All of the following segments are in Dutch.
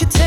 You take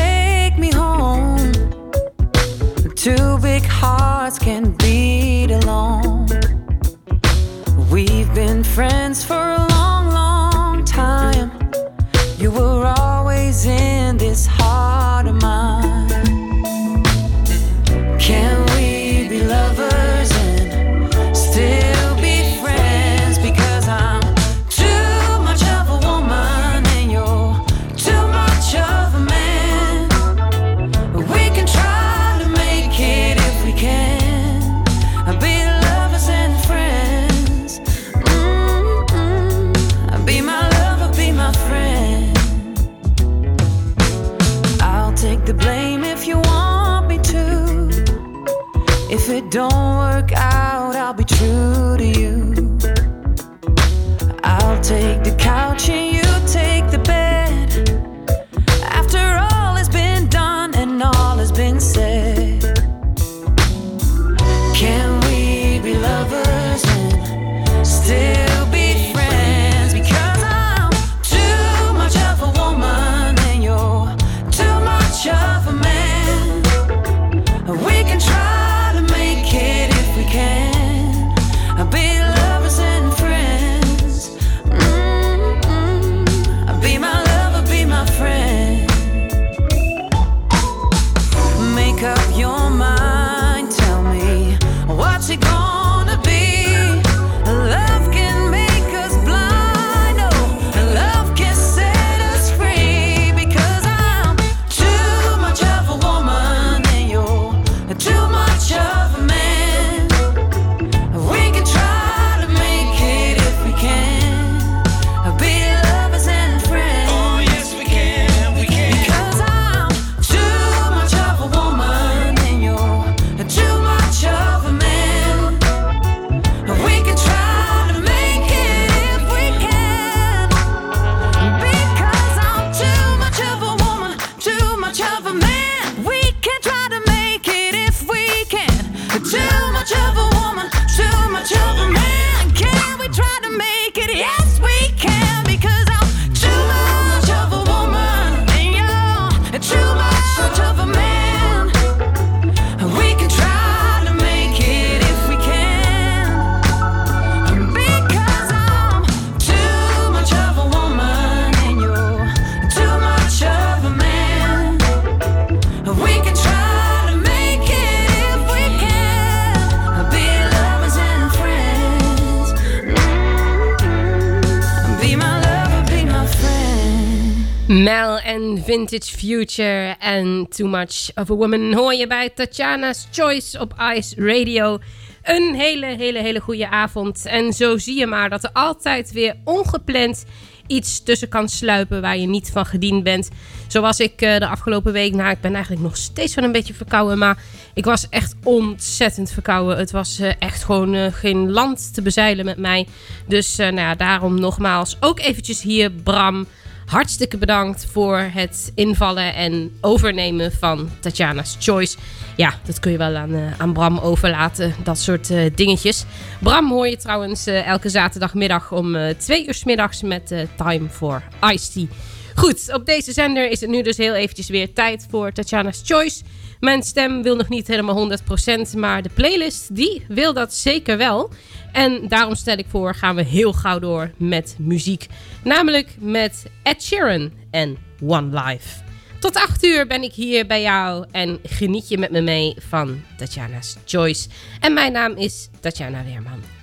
Vintage Future en Too Much of a Woman hoor je bij Tatjana's Choice op Ice Radio. Een hele, hele, hele goede avond. En zo zie je maar dat er altijd weer ongepland iets tussen kan sluipen waar je niet van gediend bent. Zoals ik eh, de afgelopen week, nou ik ben eigenlijk nog steeds wel een beetje verkouden, maar ik was echt ontzettend verkouden. Het was eh, echt gewoon eh, geen land te bezeilen met mij. Dus nou ja, daarom nogmaals ook eventjes hier Bram hartstikke bedankt voor het invallen en overnemen van Tatjana's Choice. Ja, dat kun je wel aan, eh, aan Bram overlaten, dat soort eh, dingetjes. Bram hoor je trouwens eh, elke zaterdagmiddag om twee uur 's middags met Time for Ice Tea. Goed, op deze zender is het nu dus heel eventjes weer tijd voor Tatjana's Choice. Mijn stem wil nog niet helemaal 100%, maar de playlist die wil dat zeker wel. En daarom stel ik voor, gaan we heel gauw door met muziek. Namelijk met Ed Sheeran en One Life. Tot 8 uur ben ik hier bij jou en geniet je met me mee van Tatjana's Choice. En mijn naam is Tatjana Weerman.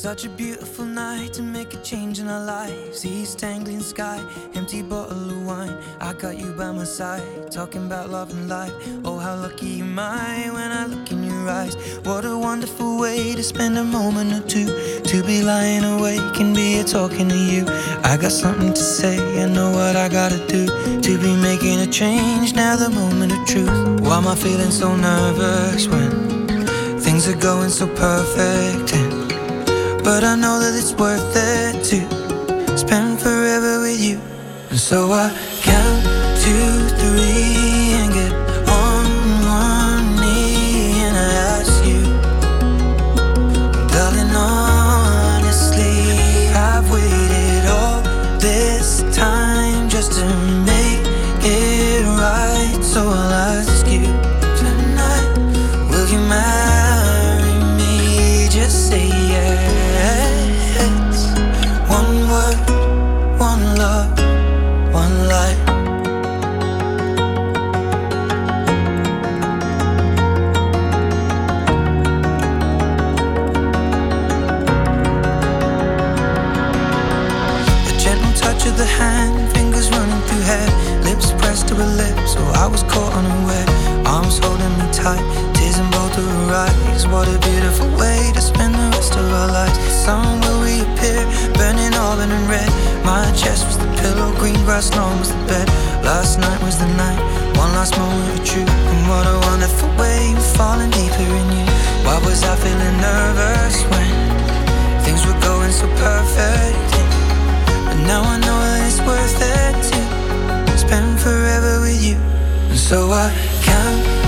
Such a beautiful night to make a change in our lives. East tangling sky, empty bottle of wine. I got you by my side, talking about love and life. Oh, how lucky am I when I look in your eyes. What a wonderful way to spend a moment or two. To be lying awake and be here talking to you. I got something to say, I know what I gotta do. To be making a change, now the moment of truth. Why am I feeling so nervous when things are going so perfect? But I know that it's worth it to spend forever with you. And so I count two, grass lawn was the bed. Last night was the night, one last moment of truth. And what a wonderful way of falling deeper in you. Why was I feeling nervous when things were going so perfect? But now I know that it's worth it to spend forever with you. And so I count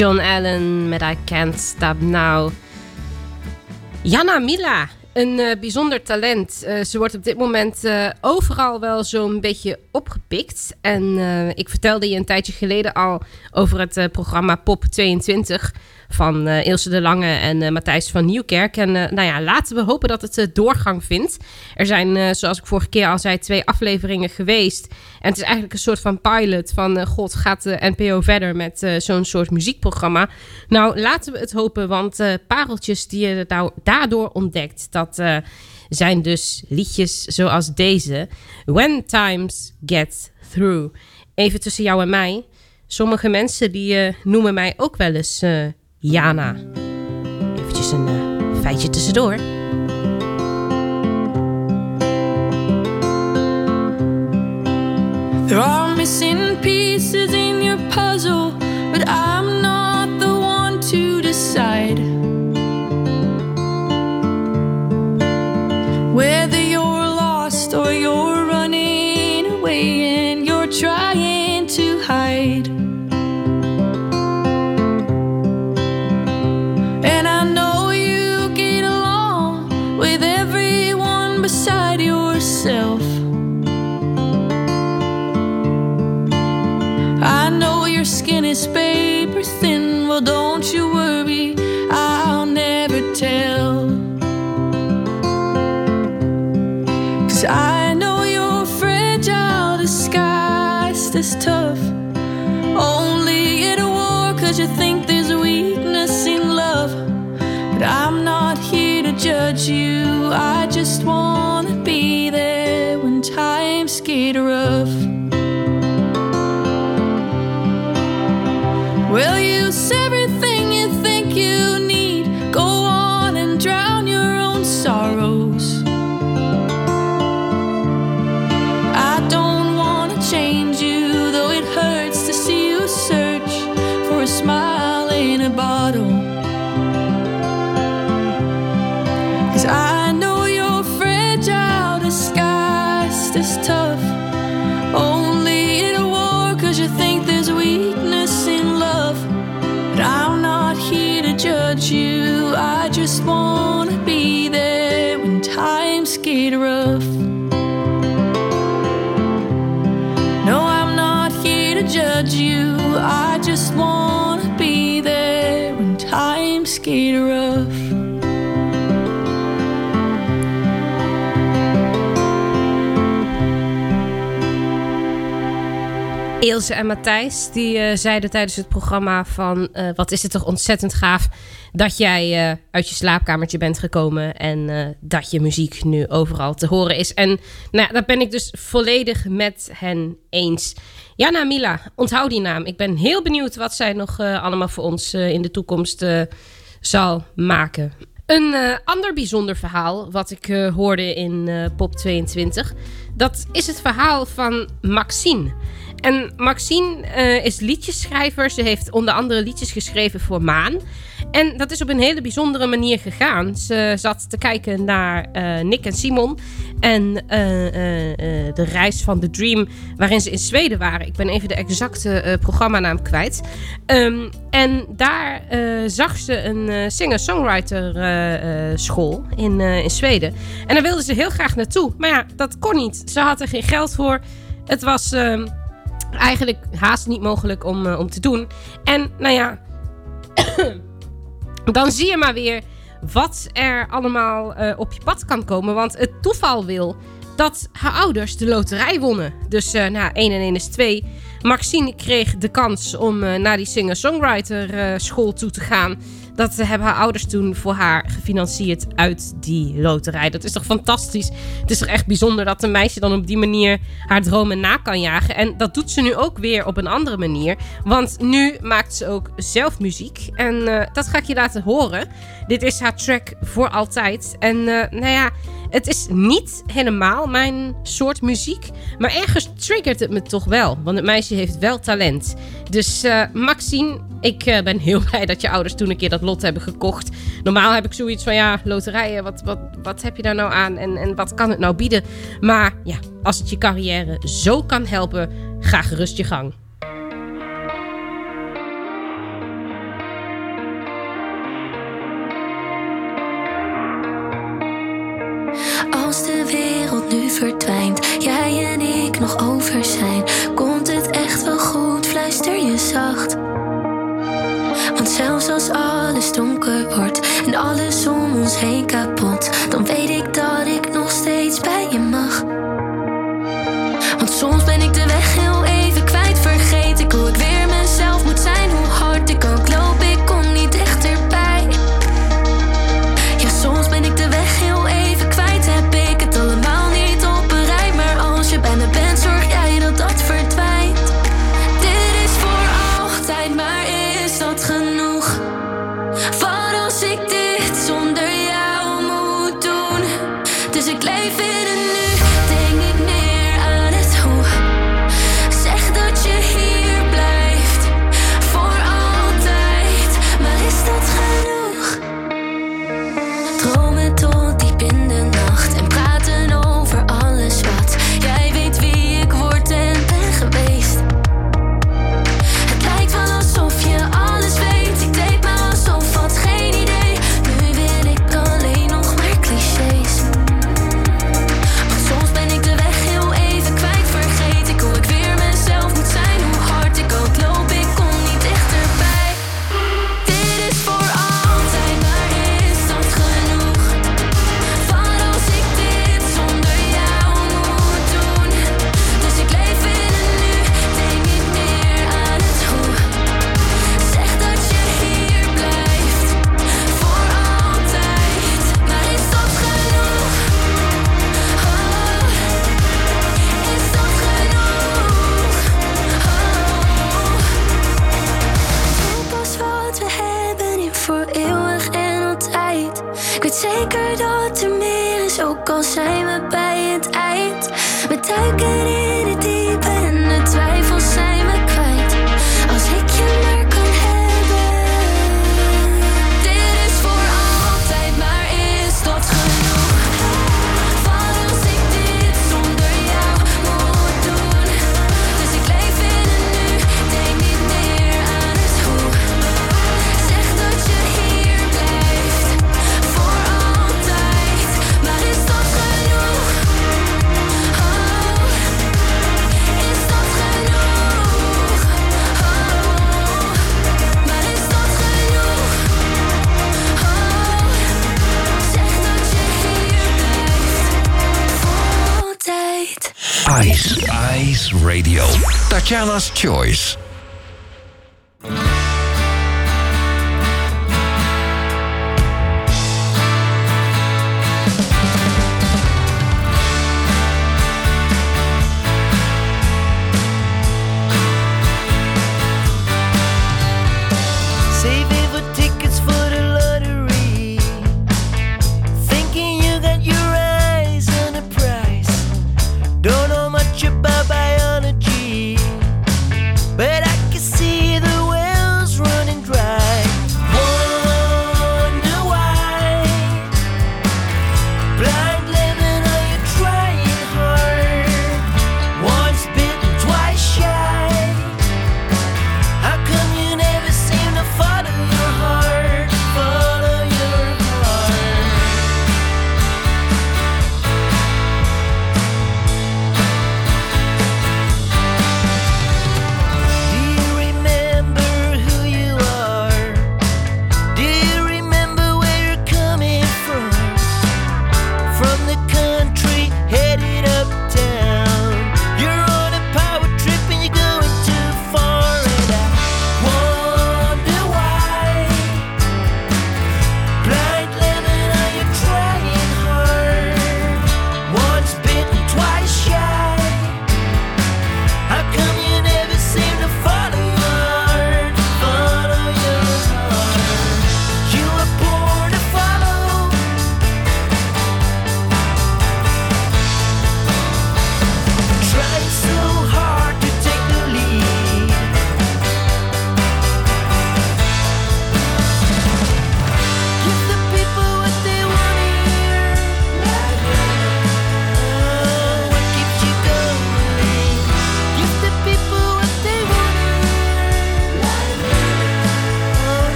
John Allen met I Can't Stop Now. Jana Mila, een uh, bijzonder talent. Uh, ze wordt op dit moment uh, overal wel zo'n beetje opgepikt. En ik vertelde je een tijdje geleden al over het programma Pop 22 van uh, Ilse de Lange en Matthijs van Nieuwkerk. En nou ja, laten we hopen dat het doorgang vindt. Er zijn, zoals ik vorige keer al zei, twee afleveringen geweest. En het is eigenlijk een soort van pilot van... God, gaat de NPO verder met zo'n soort muziekprogramma? Nou, laten we het hopen, want pareltjes die je nou daardoor ontdekt... dat zijn dus liedjes zoals deze. When Times Get Through. Even tussen jou en mij. Sommige mensen die noemen mij ook wel eens Jana. Eventjes een uh, feitje tussendoor. There are missing pieces in your puzzle, Ilse en Matthijs die uh, zeiden tijdens het programma van... Uh, wat is het toch ontzettend gaaf dat jij uit je slaapkamertje bent gekomen... en dat je muziek nu overal te horen is. En nou, dat ben ik dus volledig met hen eens. Jana Mila, onthoud die naam. Ik ben heel benieuwd wat zij nog allemaal voor ons in de toekomst zal maken. Een ander bijzonder verhaal wat ik hoorde in Pop 22... dat is het verhaal van Maxine... En Maxine uh, is liedjesschrijver. Ze heeft onder andere liedjes geschreven voor Maan. En dat is op een hele bijzondere manier gegaan. Ze zat te kijken naar uh, Nick en Simon. En uh, de reis van The Dream, waarin ze in Zweden waren. Ik ben even de exacte programmanaam kwijt. Um, en daar zag ze een singer-songwriter school in, in Zweden. En daar wilde ze heel graag naartoe. Maar ja, dat kon niet. Ze had er geen geld voor. Het was ehm, eigenlijk haast niet mogelijk om, uh, om te doen. En nou ja, dan zie je maar weer wat er allemaal uh, op je pad kan komen. Want het toeval wil dat haar ouders de loterij wonnen. Dus uh, nou, 1 en 1 is 2. Maxine kreeg de kans om naar die singer-songwriter school toe te gaan. Dat hebben haar ouders toen voor haar gefinancierd uit die loterij. Dat is toch fantastisch? Het is toch echt bijzonder dat een meisje dan op die manier haar dromen na kan jagen. En dat doet ze nu ook weer op een andere manier. Want nu maakt ze ook zelf muziek. En uh, dat ga ik je laten horen. Dit is haar track voor altijd. En uh, nou ja, het is niet helemaal mijn soort muziek. Maar ergens triggert het me toch wel. Want het meisje heeft wel talent. Dus uh, Maxine, ik uh, ben heel blij dat je ouders toen een keer dat lot hebben gekocht. Normaal heb ik zoiets van, ja, loterijen, wat, wat, wat heb je daar nou aan? En, en wat kan het nou bieden? Maar ja, als het je carrière zo kan helpen, ga gerust je gang. Jij en ik nog over zijn. Komt het echt wel goed? Fluister je zacht. Want zelfs als alles donker wordt en alles om ons heen kapot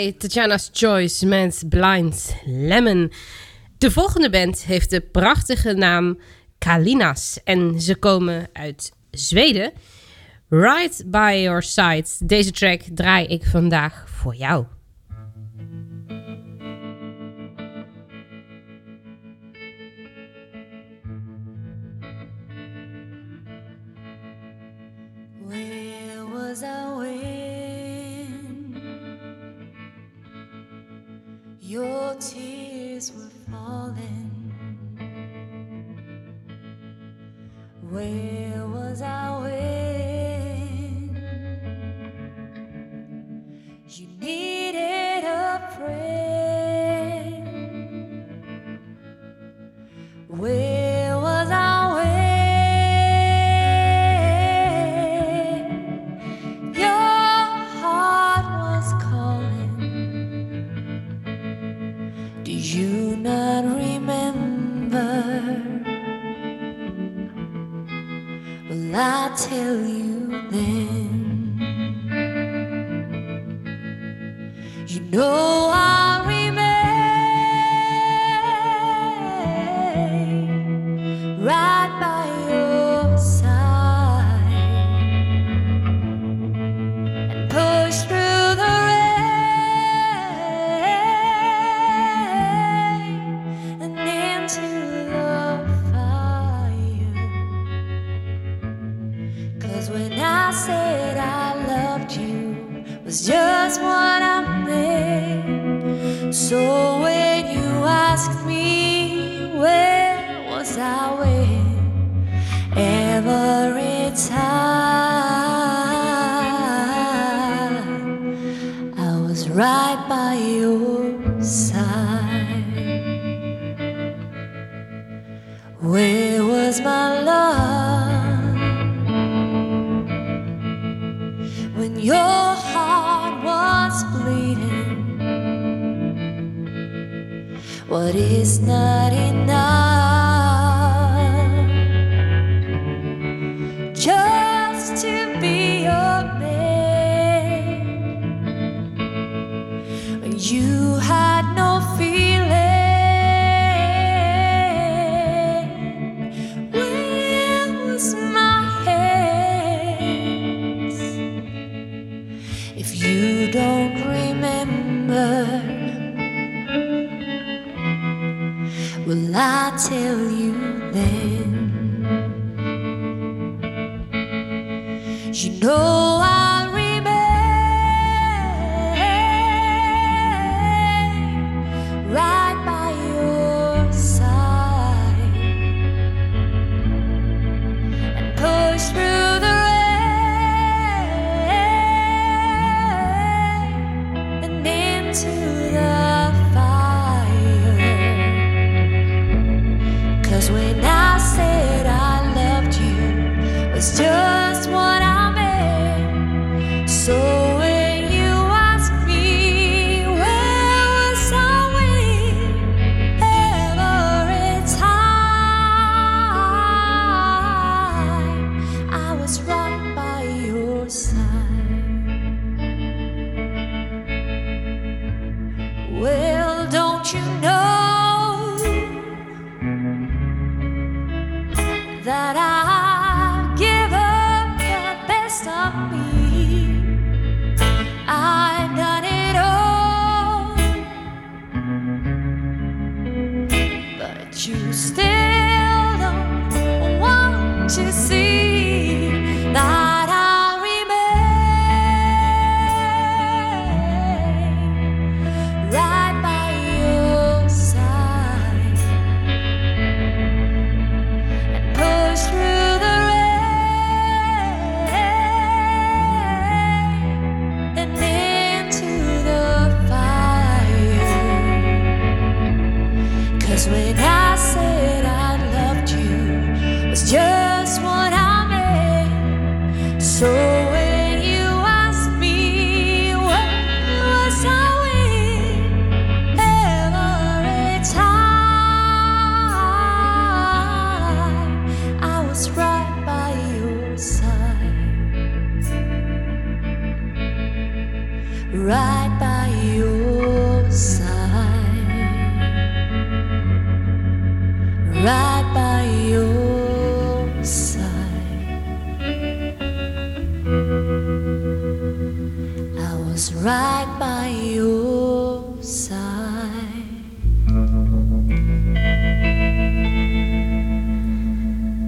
bij Tatjana's Choice Men's Blind Lemon. De volgende band heeft de prachtige naam Kalinas en ze komen uit Zweden. Right by your side. Deze track draai ik vandaag voor jou. Your tears were falling. Where was I? Where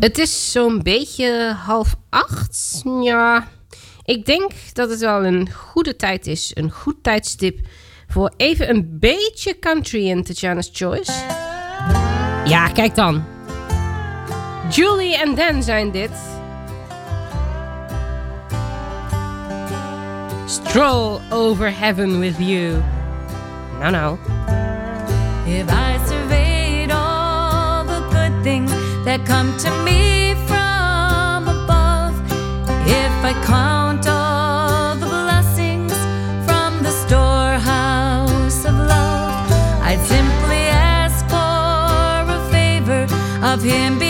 Het is zo'n beetje half acht. Ja, ik denk dat het wel een goede tijd is. Een goed tijdstip voor even een beetje country in Tatjana's Choice. Ja, kijk dan. Julie en Dan zijn dit. Stroll over heaven with you. Nou, nou. If I surveyed all the good things that come to me from above, if I count all the blessings from the storehouse of love, I'd simply ask for a favor of Him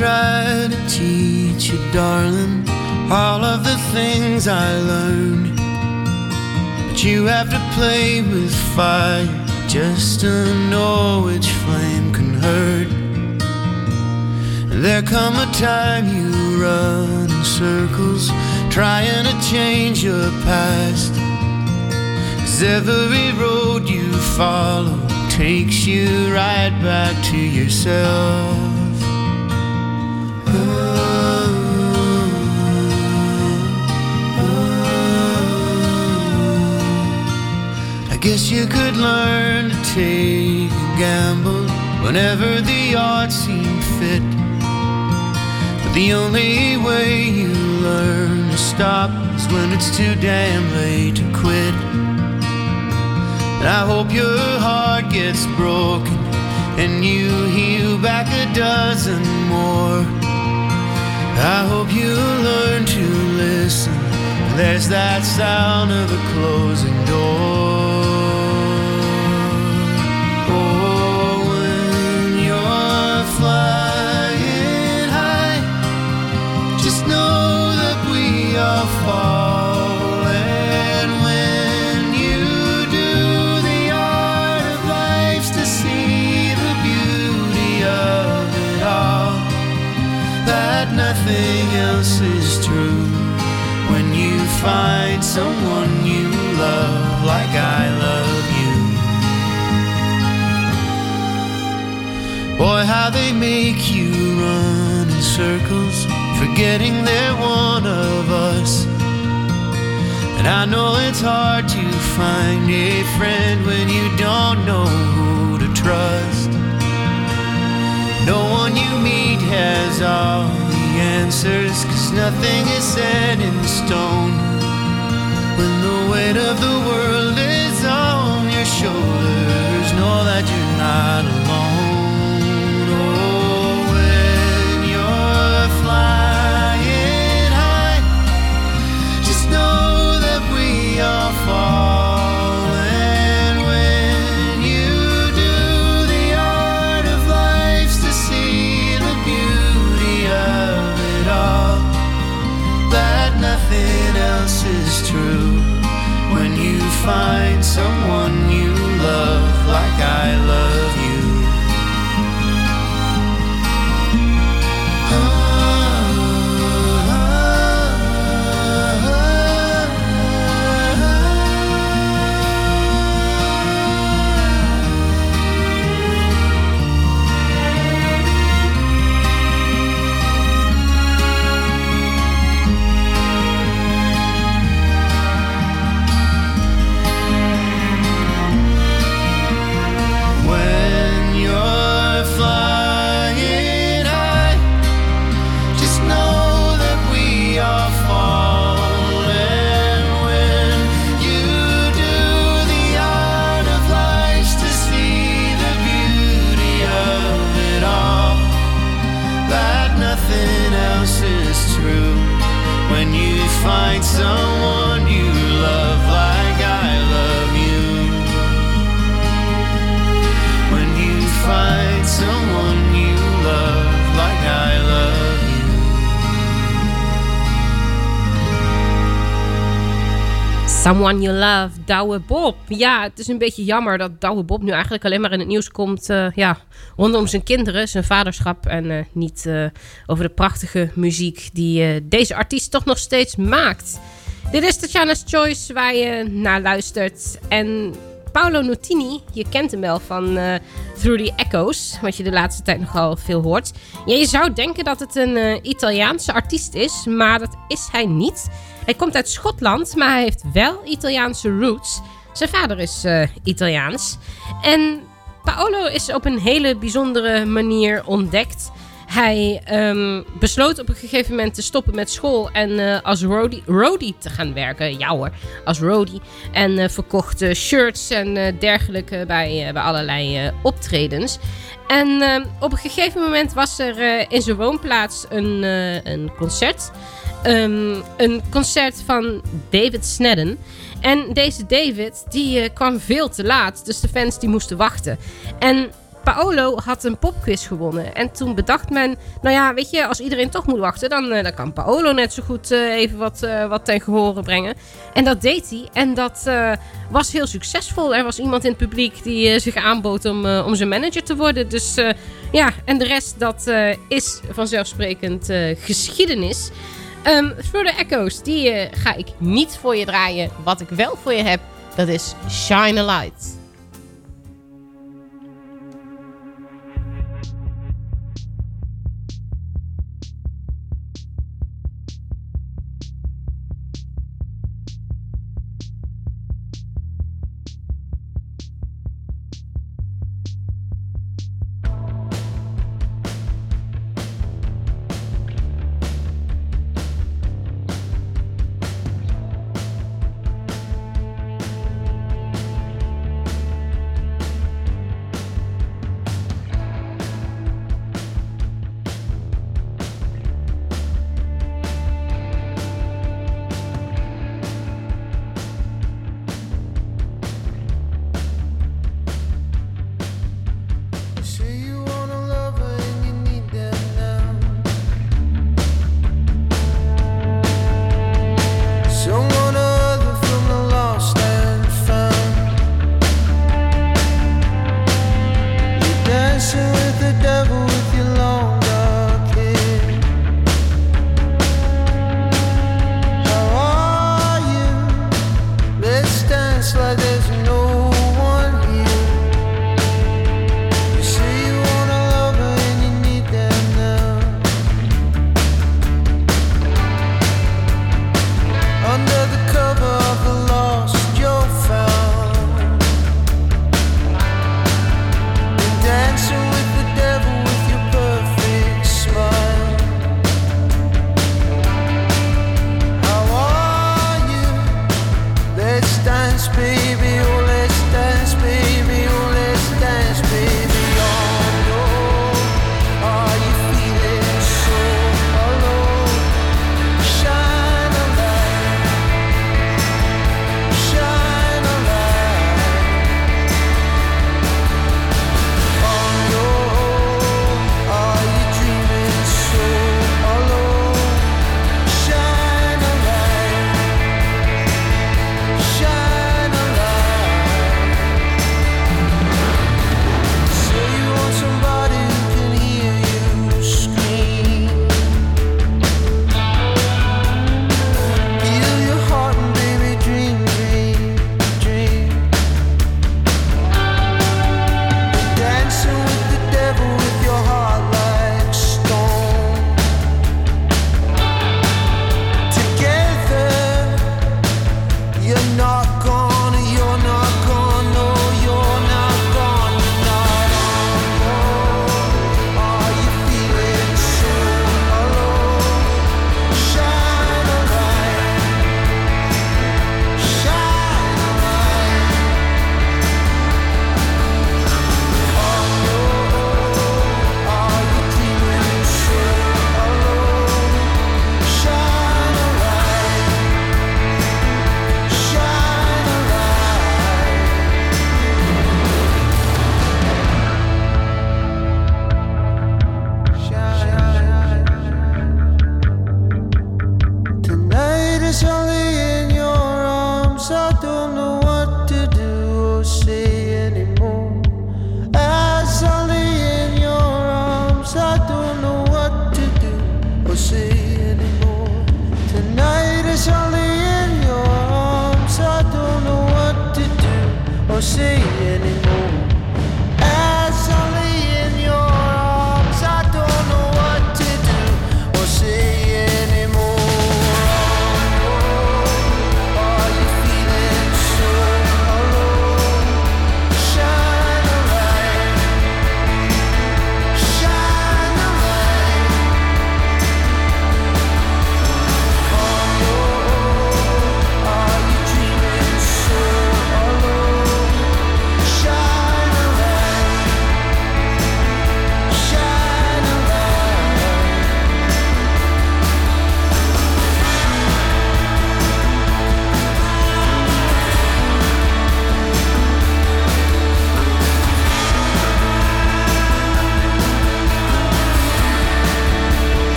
try to teach you, darling, all of the things I learned. But you have to play with fire just to know which flame can hurt. And there come a time you run in circles, trying to change your past. Cause every road you follow takes you right back to yourself. Guess you could learn to take a gamble whenever the odds seem fit. But the only way you learn to stop is when it's too damn late to quit. And I hope your heart gets broken and you heal back a dozen more. I hope you learn to listen. There's that sound of a closing door. Nothing else is true. When you find someone you love like I love you. Boy, how they make you run in circles, forgetting they're one of us. And I know it's hard to find a friend when you don't know who to trust. No one you meet has all answers, cause nothing is set in stone. When the weight of the world is on your shoulders, know that you're not alone. Someone You Love, Douwe Bob. Ja, het is een beetje jammer dat Douwe Bob nu eigenlijk alleen maar in het nieuws komt... eh, ja, rondom zijn kinderen, zijn vaderschap... en eh, niet eh, over de prachtige muziek die deze artiest toch nog steeds maakt. Dit is Tatjana's Choice waar je naar luistert. En Paolo Nutini, je kent hem wel van eh, Through the Echoes... wat je de laatste tijd nogal veel hoort. Je zou denken dat het een eh, Italiaanse artiest is, maar dat is hij niet... Hij komt uit Schotland, maar hij heeft wel Italiaanse roots. Zijn vader is eh, Italiaans. En Paolo is op een hele bijzondere manier ontdekt. Hij ehm, besloot op een gegeven moment te stoppen met school en eh, als roadie, te gaan werken. Ja hoor, als roadie. En eh, verkocht shirts en eh, dergelijke bij, bij allerlei optredens. En ehm, op een gegeven moment was er in zijn woonplaats een, een concert. Ehm, een concert van David Snedden. En deze David, die kwam veel te laat. Dus de fans die moesten wachten. En Paolo had een popquiz gewonnen. En toen bedacht men, nou ja, weet je, als iedereen toch moet wachten, dan, eh, dan kan Paolo net zo goed eh, even wat, eh, wat ten gehore brengen. En dat deed hij. En dat was heel succesvol. Er was iemand in het publiek die zich aanbood om, om zijn manager te worden. Dus ja, en de rest, dat is vanzelfsprekend geschiedenis. Um, de Echo's, die ga ik niet voor je draaien. Wat ik wel voor je heb, dat is Shine a Light.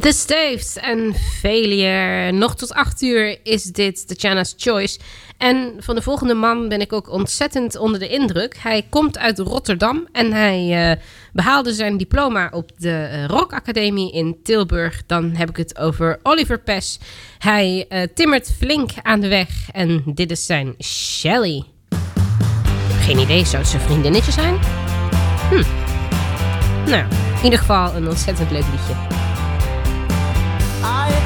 The Staves en Failure. Nog tot 8 uur is dit Tatjana's Choice. En van de volgende man ben ik ook ontzettend onder de indruk. Hij komt uit Rotterdam en hij uh, behaalde zijn diploma op de uh, Rock Academie in Tilburg. Dan heb ik het over Oliver Pes. Hij uh, timmert flink aan de weg en dit is zijn Shelly. Geen idee, zou het zijn vriendinnetje zijn? Hm. Nou, in ieder geval een ontzettend leuk liedje.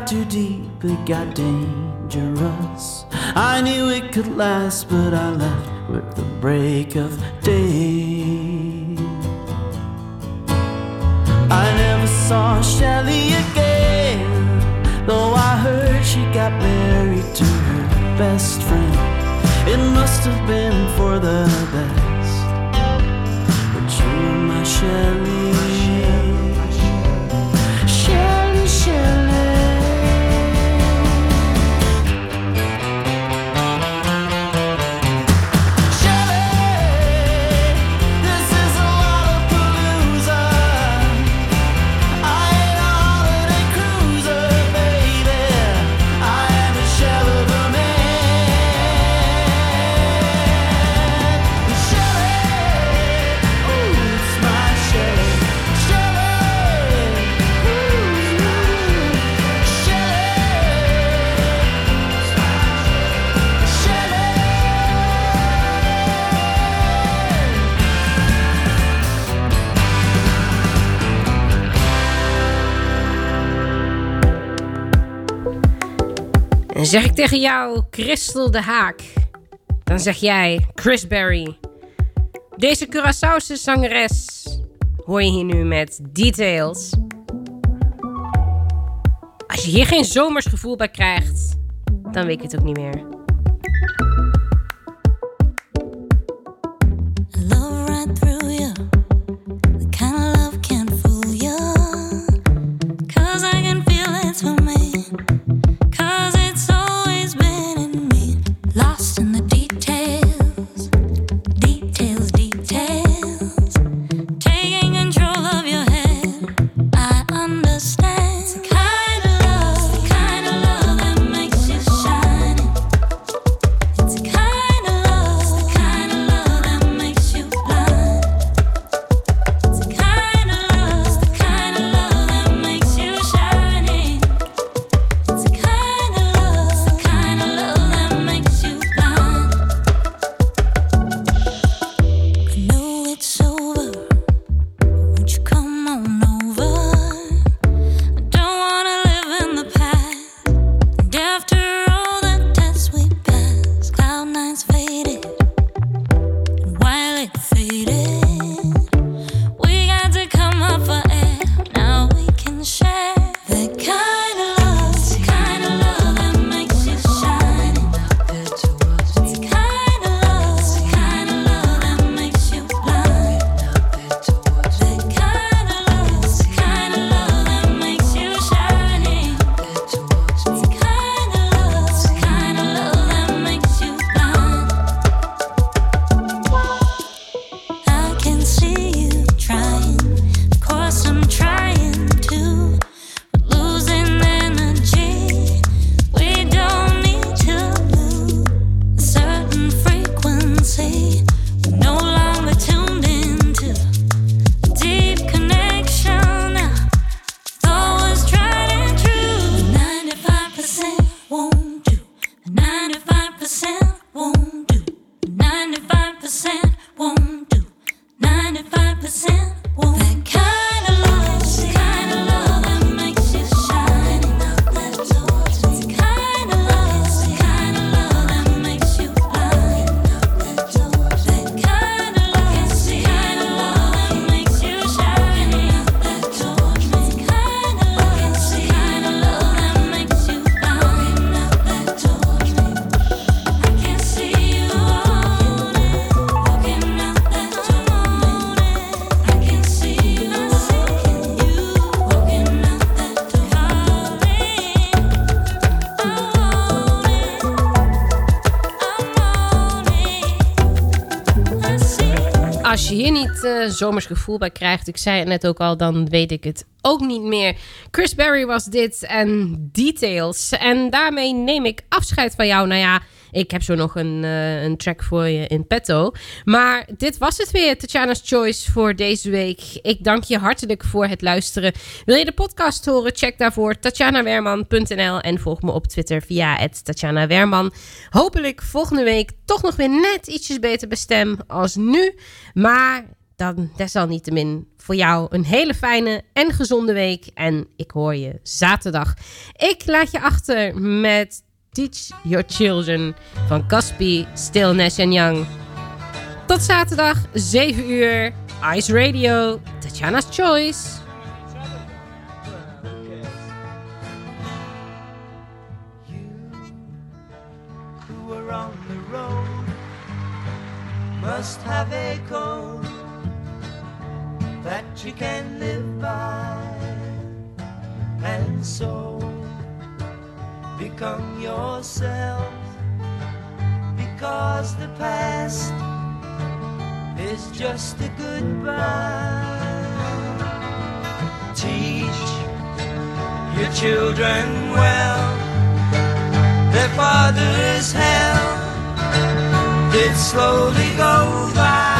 got too deep, it got dangerous. I knew it could last, but I left with the break of day. I never saw Shelly again, though I heard she got married to her best friend. It must have been for the best. But you're my Shelly. Zeg ik tegen jou Christel de Haak, dan zeg jij Chris Berry. Deze Curaçaose zangeres hoor je hier nu met Details. Als je hier geen zomersgevoel bij krijgt, dan weet ik het ook niet meer. Als je hier niet eh zomers gevoel bij krijgt, ik zei het net ook al, dan weet ik het ook niet meer. Chris Berry was dit en Details. En daarmee neem ik afscheid van jou. Nou ja, ik heb zo nog een, eh, een track voor je in petto. Maar dit was het weer, Tatjana's Choice voor deze week. Ik dank je hartelijk voor het luisteren. Wil je de podcast horen? Check daarvoor tatjanawerman.nl en volg me op Twitter via Tatjana Werman. Hopelijk volgende week toch nog weer net ietsjes beter bestem als nu. Maar dan desalniettemin voor jou een hele fijne en gezonde week. En ik hoor je zaterdag. Ik laat je achter met Teach Your Children van Caspi, Still Nash Young. Tot zaterdag, 7 uur. Ice Radio, Tatjana's Choice. must have a code that you can live by and so become yourself. Because the past is just a goodbye. Teach your children well. Their father's hell did slowly go by